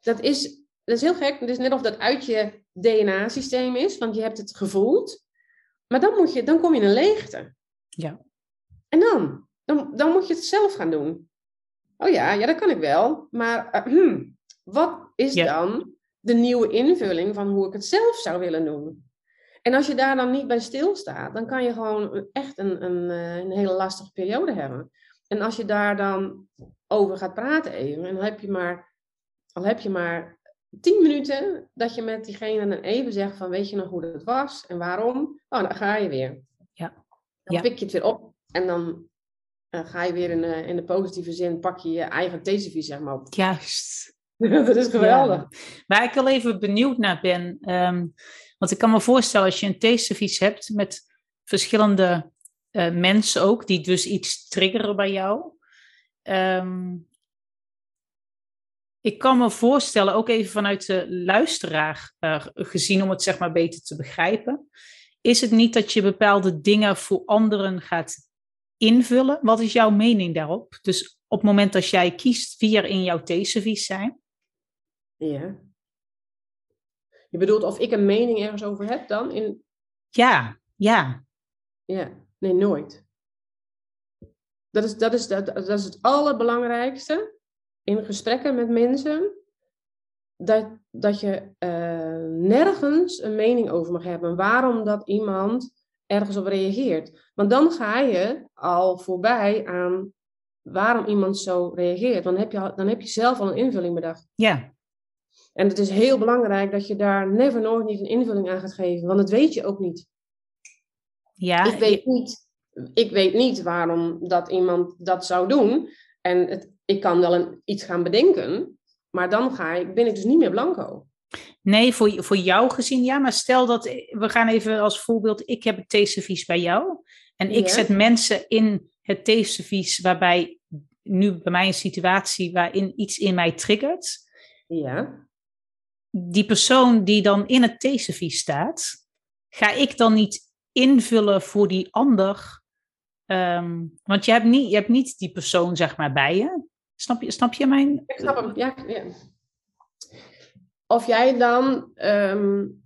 dat is, dat is heel gek. Het is net of dat uit je DNA-systeem is, want je hebt het gevoeld. Maar dan, moet je, dan kom je in een leegte. Ja. En dan? Dan, dan moet je het zelf gaan doen. Oh ja, ja, dat kan ik wel. Maar uh, hmm, wat is dan de nieuwe invulling van hoe ik het zelf zou willen doen? En als je daar dan niet bij stilstaat, dan kan je gewoon echt een, een, eh, een hele lastige periode hebben. En als je daar dan over gaat praten even, en dan heb je maar, al heb je maar tien minuten dat je met diegene dan even zegt van weet je nog hoe dat was en waarom? Oh, dan ga je weer. Ja. Dan pik je het weer op en dan uh, ga je weer in, uh, in de positieve zin, pak je je eigen theeservies zeg maar op. Juist. (laughs) dat is geweldig. Ja. Waar ik wel even benieuwd naar ben, um, want ik kan me voorstellen als je een theeservies hebt met verschillende uh, mensen ook, die dus iets triggeren bij jou. Um, ik kan me voorstellen, ook even vanuit de luisteraar uh, gezien, om het zeg maar beter te begrijpen, is het niet dat je bepaalde dingen voor anderen gaat invullen? Wat is jouw mening daarop? Dus op het moment dat jij kiest wie er in jouw theeservies zijn? Ja. Je bedoelt of ik een mening ergens over heb dan? In... Ja, ja. Ja, nee, nooit. Dat is, dat, is, dat, dat is het allerbelangrijkste in gesprekken met mensen dat, dat je uh, nergens een mening over mag hebben. Waarom dat iemand ergens op reageert. Want dan ga je al voorbij aan waarom iemand zo reageert. Dan heb je, dan heb je zelf al een invulling bedacht. Ja. En het is heel belangrijk dat je daar never nooit niet een invulling aan gaat geven. Want dat weet je ook niet. Ja. Ik weet niet, ik weet niet waarom dat iemand dat zou doen. En het, ik kan wel een, iets gaan bedenken, maar dan ga ik, ben ik dus niet meer blanco. Nee, voor, voor jou gezien ja, maar stel dat, we gaan even als voorbeeld, ik heb het theeservies bij jou en ik zet mensen in het theeservies waarbij nu bij mij een situatie waarin iets in mij triggert. Ja. Die persoon die dan in het theeservies staat, ga ik dan niet invullen voor die ander Um, want je hebt, niet, je hebt niet die persoon zeg maar bij je. Snap je, snap je mijn... Ik snap hem, ja. ja. Of jij dan... Um,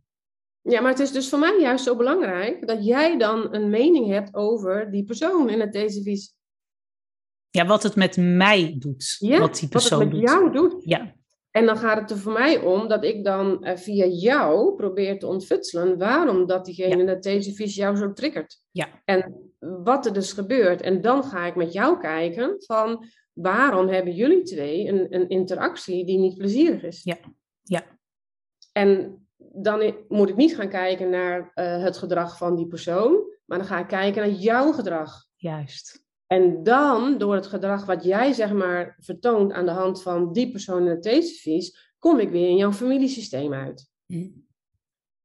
ja, maar het is dus voor mij juist zo belangrijk dat jij dan een mening hebt over die persoon in het theeservies. Ja, wat het met mij doet. Ja, wat die persoon wat het met doet. jou doet. Ja. En dan gaat het er voor mij om dat ik dan uh, via jou probeer te ontfutselen waarom dat diegene ja. in het theeservies jou zo triggert. Ja. En wat er dus gebeurt. En dan ga ik met jou kijken van waarom hebben jullie twee een, een interactie die niet plezierig is. Ja, ja. En dan moet ik niet gaan kijken naar uh, het gedrag van die persoon, maar dan ga ik kijken naar jouw gedrag. Juist. En dan, door het gedrag wat jij zeg maar vertoont aan de hand van die persoon in het theeservies, kom ik weer in jouw familiesysteem uit. Mm.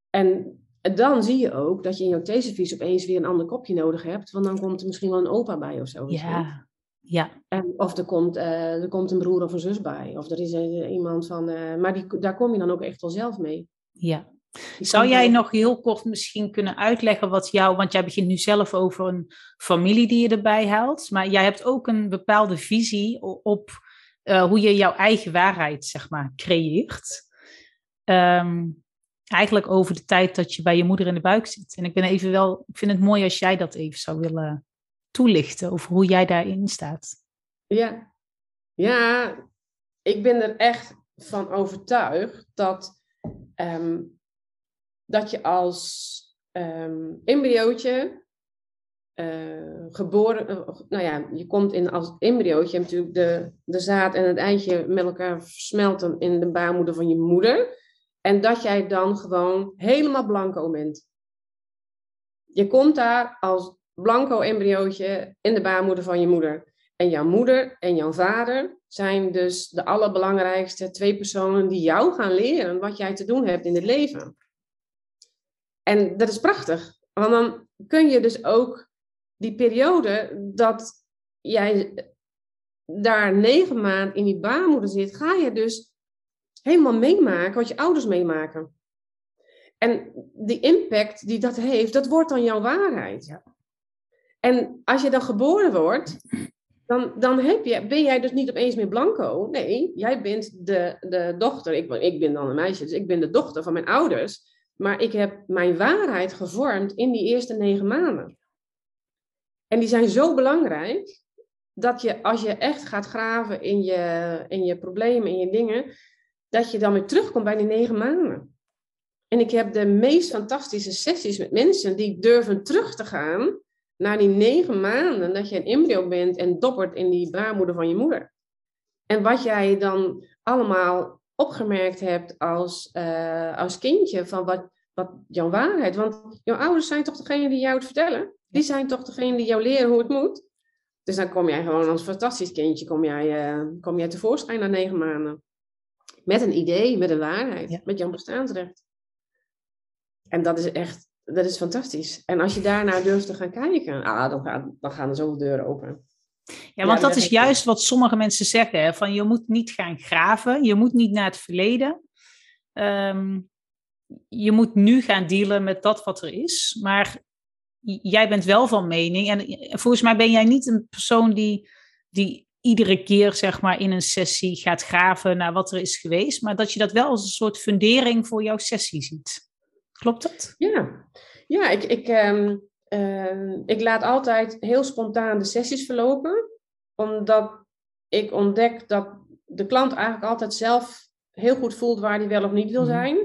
En dan zie je ook dat je in jouw theeservies opeens weer een ander kopje nodig hebt. Want dan komt er misschien wel een opa bij of zo. Ja, ja. En, of er komt, uh, er komt een broer of een zus bij. Of er is uh, iemand van... Uh, maar die, daar kom je dan ook echt wel zelf mee. Ja. Zou jij nog heel kort misschien kunnen uitleggen wat jou... Want jij begint nu zelf over een familie die je erbij haalt. Maar jij hebt ook een bepaalde visie op hoe je jouw eigen waarheid, zeg maar, creëert. Um, eigenlijk over de tijd dat je bij je moeder in de buik zit. En ik ben even wel, ik vind het mooi als jij dat even zou willen toelichten over hoe jij daarin staat. Ja, ja ik ben er echt van overtuigd dat, um, dat je als um, embryootje uh, geboren, uh, nou ja, je komt in als embryootje, natuurlijk de, de zaad en het eitje met elkaar versmelten in de baarmoeder van je moeder. En dat jij dan gewoon helemaal blanco bent. Je komt daar als blanco embryootje in de baarmoeder van je moeder. En jouw moeder en jouw vader zijn dus de allerbelangrijkste twee personen die jou gaan leren wat jij te doen hebt in het leven. En dat is prachtig, want dan kun je dus ook die periode dat jij daar negen maanden in die baarmoeder zit, ga je dus helemaal meemaken wat je ouders meemaken. En die impact die dat heeft, dat wordt dan jouw waarheid. Ja. En als je dan geboren wordt, dan, dan heb je, ben jij dus niet opeens meer blanco. Nee, jij bent de, de dochter. Ik, ik ben dan een meisje, dus ik ben de dochter van mijn ouders. Maar ik heb mijn waarheid gevormd in die eerste negen maanden. En die zijn zo belangrijk dat je, als je echt gaat graven in je, in je problemen, in je dingen, dat je dan weer terugkomt bij die negen maanden. En ik heb de meest fantastische sessies met mensen die durven terug te gaan naar die negen maanden dat je een embryo bent en doppert in die baarmoeder van je moeder. En wat jij dan allemaal opgemerkt hebt als, uh, als kindje van wat, wat jouw waarheid. Want jouw ouders zijn toch degene die jou het vertellen? Die zijn toch degene die jou leren hoe het moet? Dus dan kom jij gewoon als fantastisch kindje, kom jij, uh, kom jij tevoorschijn na negen maanden. Met een idee, met een waarheid, met jouw bestaansrecht. En dat is echt, dat is fantastisch. En als je daarnaar durft te gaan kijken, ah, dan, gaan, dan gaan er zoveel deuren open. Ja, want dat is juist wat sommige mensen zeggen. Hè? Van je moet niet gaan graven, je moet niet naar het verleden. Ehm, je moet nu gaan dealen met dat wat er is. Maar jij bent wel van mening. En volgens mij ben jij niet een persoon die, die iedere keer zeg maar, in een sessie gaat graven naar wat er is geweest. Maar dat je dat wel als een soort fundering voor jouw sessie ziet. Klopt dat? Ja, ja ik, ik, um, ik laat altijd heel spontaan de sessies verlopen. Omdat ik ontdek dat de klant eigenlijk altijd zelf heel goed voelt waar hij wel of niet wil mhm. zijn.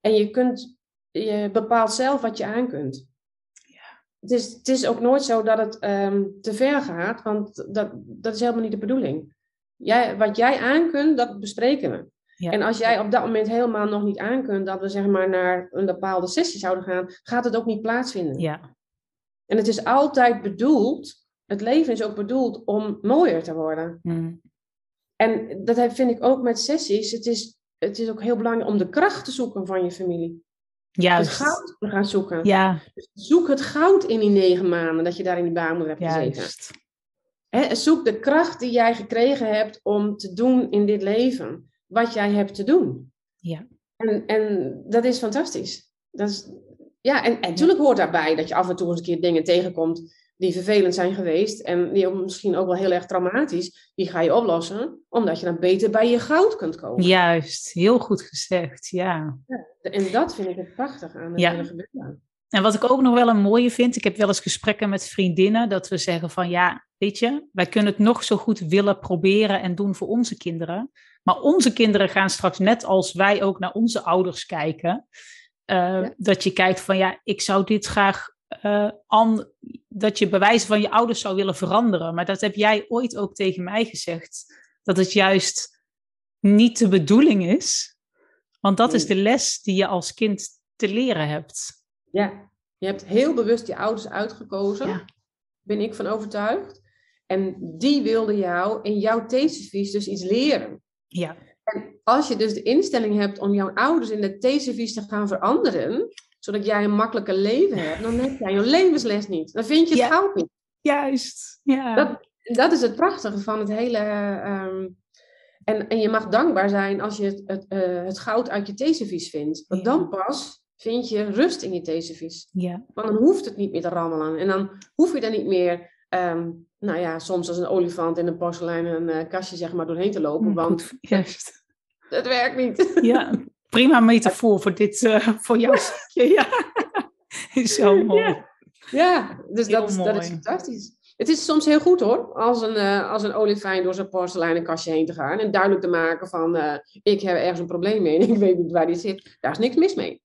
En je, kunt, je bepaalt zelf wat je aan kunt. Ja. Het, is, het is ook nooit zo dat het um, te ver gaat, want dat, dat is helemaal niet de bedoeling. Jij, wat jij aan kunt, dat bespreken we. En als jij op dat moment helemaal nog niet aan kunt dat we zeg maar naar een bepaalde sessie zouden gaan, gaat het ook niet plaatsvinden. Ja. En het is altijd bedoeld, het leven is ook bedoeld om mooier te worden. Hmm. En dat vind ik ook met sessies. Het is, het is ook heel belangrijk om de kracht te zoeken van je familie. Juist. Het goud te gaan zoeken. Ja. Dus zoek het goud in die negen maanden dat je daar in die baarmoeder hebt gezeten. He, zoek de kracht die jij gekregen hebt om te doen in dit leven wat jij hebt te doen. Ja. En, en dat is fantastisch. Dat is, ja, en, en natuurlijk hoort daarbij dat je af en toe eens een keer dingen tegenkomt die vervelend zijn geweest en die misschien ook wel heel erg traumatisch, die ga je oplossen, omdat je dan beter bij je goud kunt komen. Juist, heel goed gezegd, ja. ja en dat vind ik het prachtig aan het ja. hele gebeuren. En wat ik ook nog wel een mooie vind, ik heb wel eens gesprekken met vriendinnen, dat we zeggen van ja, weet je, wij kunnen het nog zo goed willen proberen en doen voor onze kinderen. Maar onze kinderen gaan straks net als wij ook naar onze ouders kijken. Uh, Dat je kijkt van ja, ik zou dit graag uh, dat je bewijzen van je ouders zou willen veranderen. Maar dat heb jij ooit ook tegen mij gezegd. Dat het juist niet de bedoeling is. Want dat is de les die je als kind te leren hebt. Ja, je hebt heel bewust je ouders uitgekozen. Ja. Ben ik van overtuigd. En die wilden jou in jouw theeservies dus iets leren. Ja. En als je dus de instelling hebt om jouw ouders in de theeservies te gaan veranderen, zodat jij een makkelijker leven hebt, dan heb jij je levensles niet. Dan vind je het ja. goud niet. Juist, ja. Dat, dat is het prachtige van het hele... Um, en, en je mag dankbaar zijn als je het, het, uh, het goud uit je theeservies vindt. Want dan pas vind je rust in je theeservies. Ja. Want dan hoeft het niet meer te rammelen. En dan hoef je er niet meer, um, nou ja, soms als een olifant in een porseleinen uh, kastje zeg maar doorheen te lopen. Mm, want Goed, juist. Het werkt niet. Ja, prima (laughs) metafoor voor dit, uh, voor jouw stukje. Ja, (laughs) is zo mooi. Ja, ja dus dat is, dat is fantastisch. Het is soms heel goed hoor, als een, uh, als een olifijn door zijn porseleinen kastje heen te gaan en duidelijk te maken van uh, ik heb ergens een probleem mee en (laughs) ik weet niet waar die zit. Daar is niks mis mee.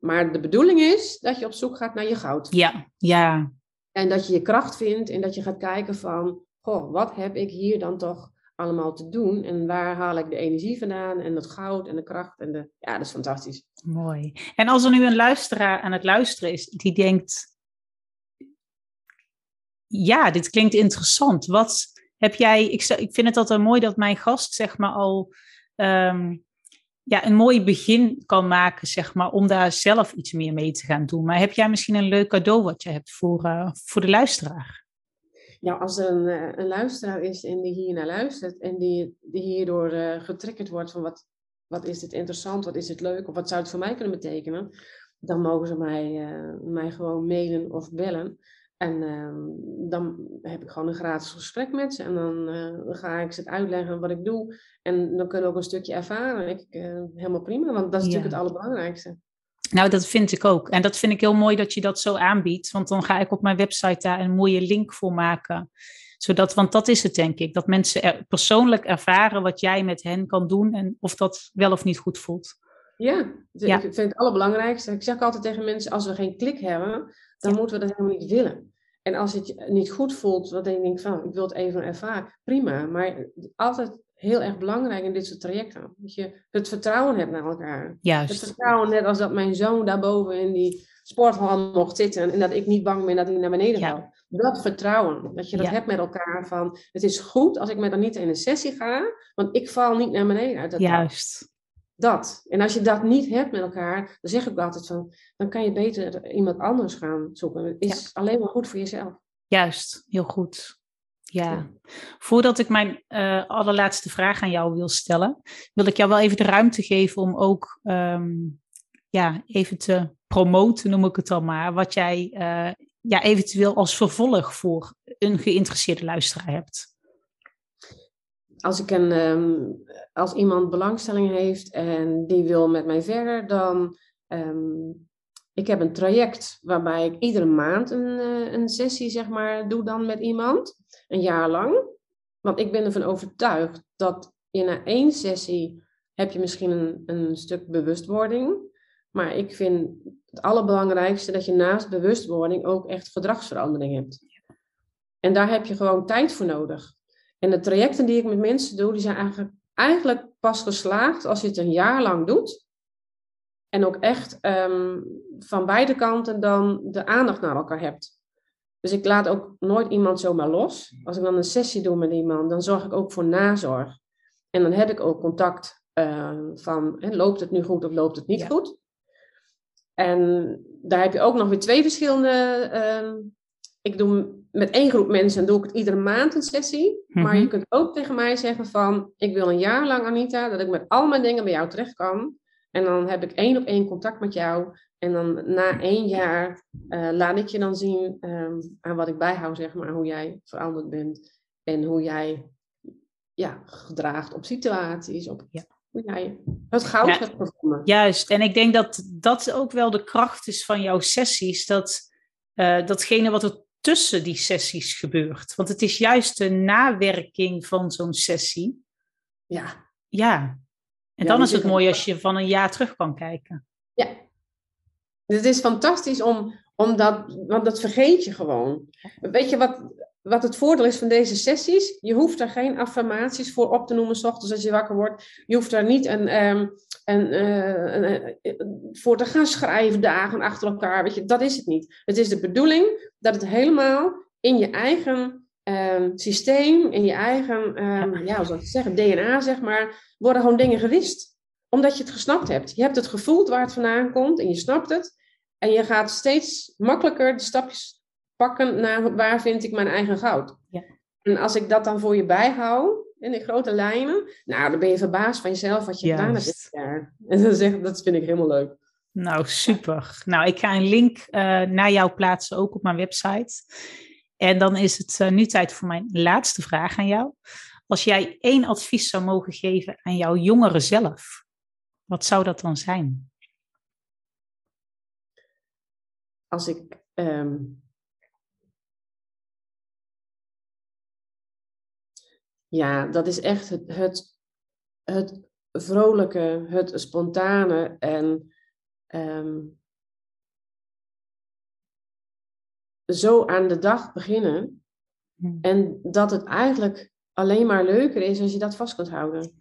Maar de bedoeling is dat je op zoek gaat naar je goud. Ja, ja. En dat je je kracht vindt en dat je gaat kijken van, goh, wat heb ik hier dan toch allemaal te doen en waar haal ik de energie vandaan en het goud en de kracht en de, ja, dat is fantastisch. Mooi. En als er nu een luisteraar aan het luisteren is die denkt, ja, dit klinkt interessant. Wat heb jij, ik, ik vind het altijd mooi dat mijn gast zeg maar al ehm, ja, een mooi begin kan maken, zeg maar, om daar zelf iets meer mee te gaan doen. Maar heb jij misschien een leuk cadeau wat je hebt voor, uh, voor de luisteraar? Ja, als er een, eh, een luisteraar is en die hier naar luistert en die, die hierdoor uh, getriggerd wordt van wat, wat is dit interessant, wat is dit leuk of wat zou het voor mij kunnen betekenen, dan mogen ze mij, mij gewoon mailen of bellen. En ehm, dan heb ik gewoon een gratis gesprek met ze. En dan, uh, ga ik ze het uitleggen wat ik doe. En dan kunnen we ook een stukje ervaren. Ik, uh, helemaal prima, want dat is natuurlijk het allerbelangrijkste. Nou, dat vind ik ook. En dat vind ik heel mooi dat je dat zo aanbiedt. Want dan ga ik op mijn website daar een mooie link voor maken. Zodat, want dat is het denk ik. Dat mensen er persoonlijk ervaren wat jij met hen kan doen. En of dat wel of niet goed voelt. Ja, ja. ik vind het allerbelangrijkste. Ik zeg altijd tegen mensen, als we geen klik hebben, dan moeten we dat helemaal niet willen. En als het niet goed voelt, wat denk ik van, ik wil het even ervaren, prima. Maar altijd heel erg belangrijk in dit soort trajecten. Dat je het vertrouwen hebt naar elkaar. Juist. Het vertrouwen net als dat mijn zoon daarboven in die sporthal mocht zitten en dat ik niet bang ben dat hij naar beneden valt. Dat vertrouwen, dat je dat hebt met elkaar van, het is goed als ik met niet in een sessie ga, want ik val niet naar beneden uit dat Juist dat. En als je dat niet hebt met elkaar, dan zeg ik altijd van, dan kan je beter iemand anders gaan zoeken. Het is alleen maar goed voor jezelf. Juist, heel goed. Ja. Voordat ik mijn uh, allerlaatste vraag aan jou wil stellen, wil ik jou wel even de ruimte geven om ook ehm, ja, even te promoten, noem ik het dan maar, wat jij uh, ja, eventueel als vervolg voor een geïnteresseerde luisteraar hebt als, ik een, um, als iemand belangstelling heeft en die wil met mij verder, dan. Um, ik heb een traject waarbij ik iedere maand een, uh, een sessie zeg maar, doe dan met iemand, een jaar lang. Want ik ben ervan overtuigd dat je na één sessie heb je misschien een, een stuk bewustwording. Maar ik vind het allerbelangrijkste dat je naast bewustwording ook echt gedragsverandering hebt. En daar heb je gewoon tijd voor nodig. En de trajecten die ik met mensen doe, die zijn eigenlijk, eigenlijk pas geslaagd als je het een jaar lang doet. En ook echt um, van beide kanten dan de aandacht naar elkaar hebt. Dus ik laat ook nooit iemand zomaar los. Als ik dan een sessie doe met iemand, dan zorg ik ook voor nazorg. En dan heb ik ook contact uh, van, loopt het nu goed of loopt het niet ja. goed? En daar heb je ook nog weer twee verschillende uh, ik doe met één groep mensen doe ik het iedere maand een sessie. Maar je mhm. kunt ook tegen mij zeggen van, ik wil een jaar lang Anita, dat ik met al mijn dingen bij jou terecht kan. En dan heb ik één op één contact met jou. En dan na één jaar uh, laat ik je dan zien um, aan wat ik bijhoud, zeg maar, hoe jij veranderd bent. En hoe jij ja, gedraagt op situaties, op ja. hoe jij het goud ja, hebt gevonden. Juist, en ik denk dat dat ook wel de kracht is van jouw sessies. Dat uh, datgene wat er tussen die sessies gebeurt. Want het is juist de nawerking van zo'n sessie. Ja. Ja. En dan is het mooi als je van een jaar terug kan kijken. Ja. Het is fantastisch om, om dat, want dat vergeet je gewoon. Weet je wat, wat het voordeel is van deze sessies? Je hoeft er geen affirmaties voor op te noemen, s ochtends als je wakker wordt. Je hoeft daar niet een, um, voor te gaan schrijven dagen achter elkaar. Weet je, dat is het niet. Het is de bedoeling dat het helemaal in je eigen um, systeem, in je eigen, um, ja, hoe zou zeggen, DNA, zeg maar, worden gewoon dingen gewist. Omdat je het gesnapt hebt. Je hebt het gevoeld waar het vandaan komt en je snapt het. En je gaat steeds makkelijker de stapjes pakken naar waar vind ik mijn eigen goud. Ja. En als ik dat dan voor je bijhoud, in de grote lijnen, nou, dan ben je verbaasd van jezelf wat je gedaan hebt jaar. (laughs) En dan zeg, dat vind ik helemaal leuk. Nou, super. Nou, ik ga een link uh, naar jou plaatsen, ook op mijn website. En dan is het uh, nu tijd voor mijn laatste vraag aan jou. Als jij één advies zou mogen geven aan jouw jongere zelf, wat zou dat dan zijn? Als ik um, Ja, dat is echt het, het, het vrolijke, het spontane en um, zo aan de dag beginnen. Hm. En dat het eigenlijk alleen maar leuker is als je dat vast kunt houden.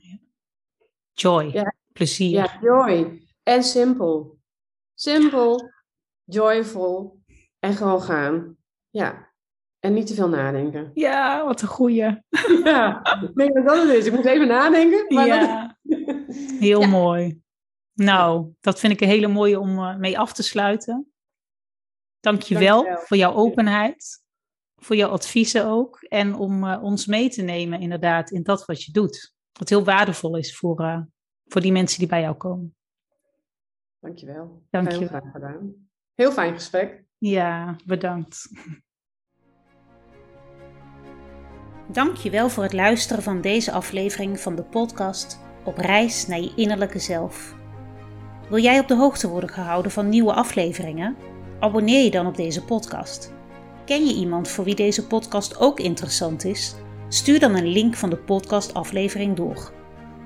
Joy, Ja. plezier. Ja, joy. En simpel. Simpel, joyful en gewoon gaan. Ja. En niet te veel nadenken. Ja, wat een goeie. Ja, nee, dat dat het is. Ik moet even nadenken. Maar Ja, dat- heel Ja. mooi. Nou, dat vind ik een hele mooie om eh, mee af te sluiten. Dank je wel Dankjewel. voor jouw openheid, voor jouw adviezen ook. En om eh, ons mee te nemen inderdaad in dat wat je doet. Wat heel waardevol is voor, eh, voor die mensen die bij jou komen. Dankjewel. Dankjewel. Heel graag gedaan. Heel fijn gesprek. Ja, bedankt. Dankjewel voor het luisteren van deze aflevering van de podcast Op reis naar je innerlijke zelf. Wil jij op de hoogte worden gehouden van nieuwe afleveringen? Abonneer je dan op deze podcast. Ken je iemand voor wie deze podcast ook interessant is? Stuur dan een link van de podcastaflevering door.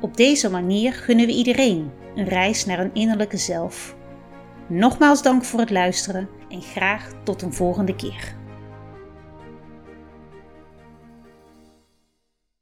Op deze manier gunnen we iedereen een reis naar een innerlijke zelf. Nogmaals dank voor het luisteren en graag tot een volgende keer.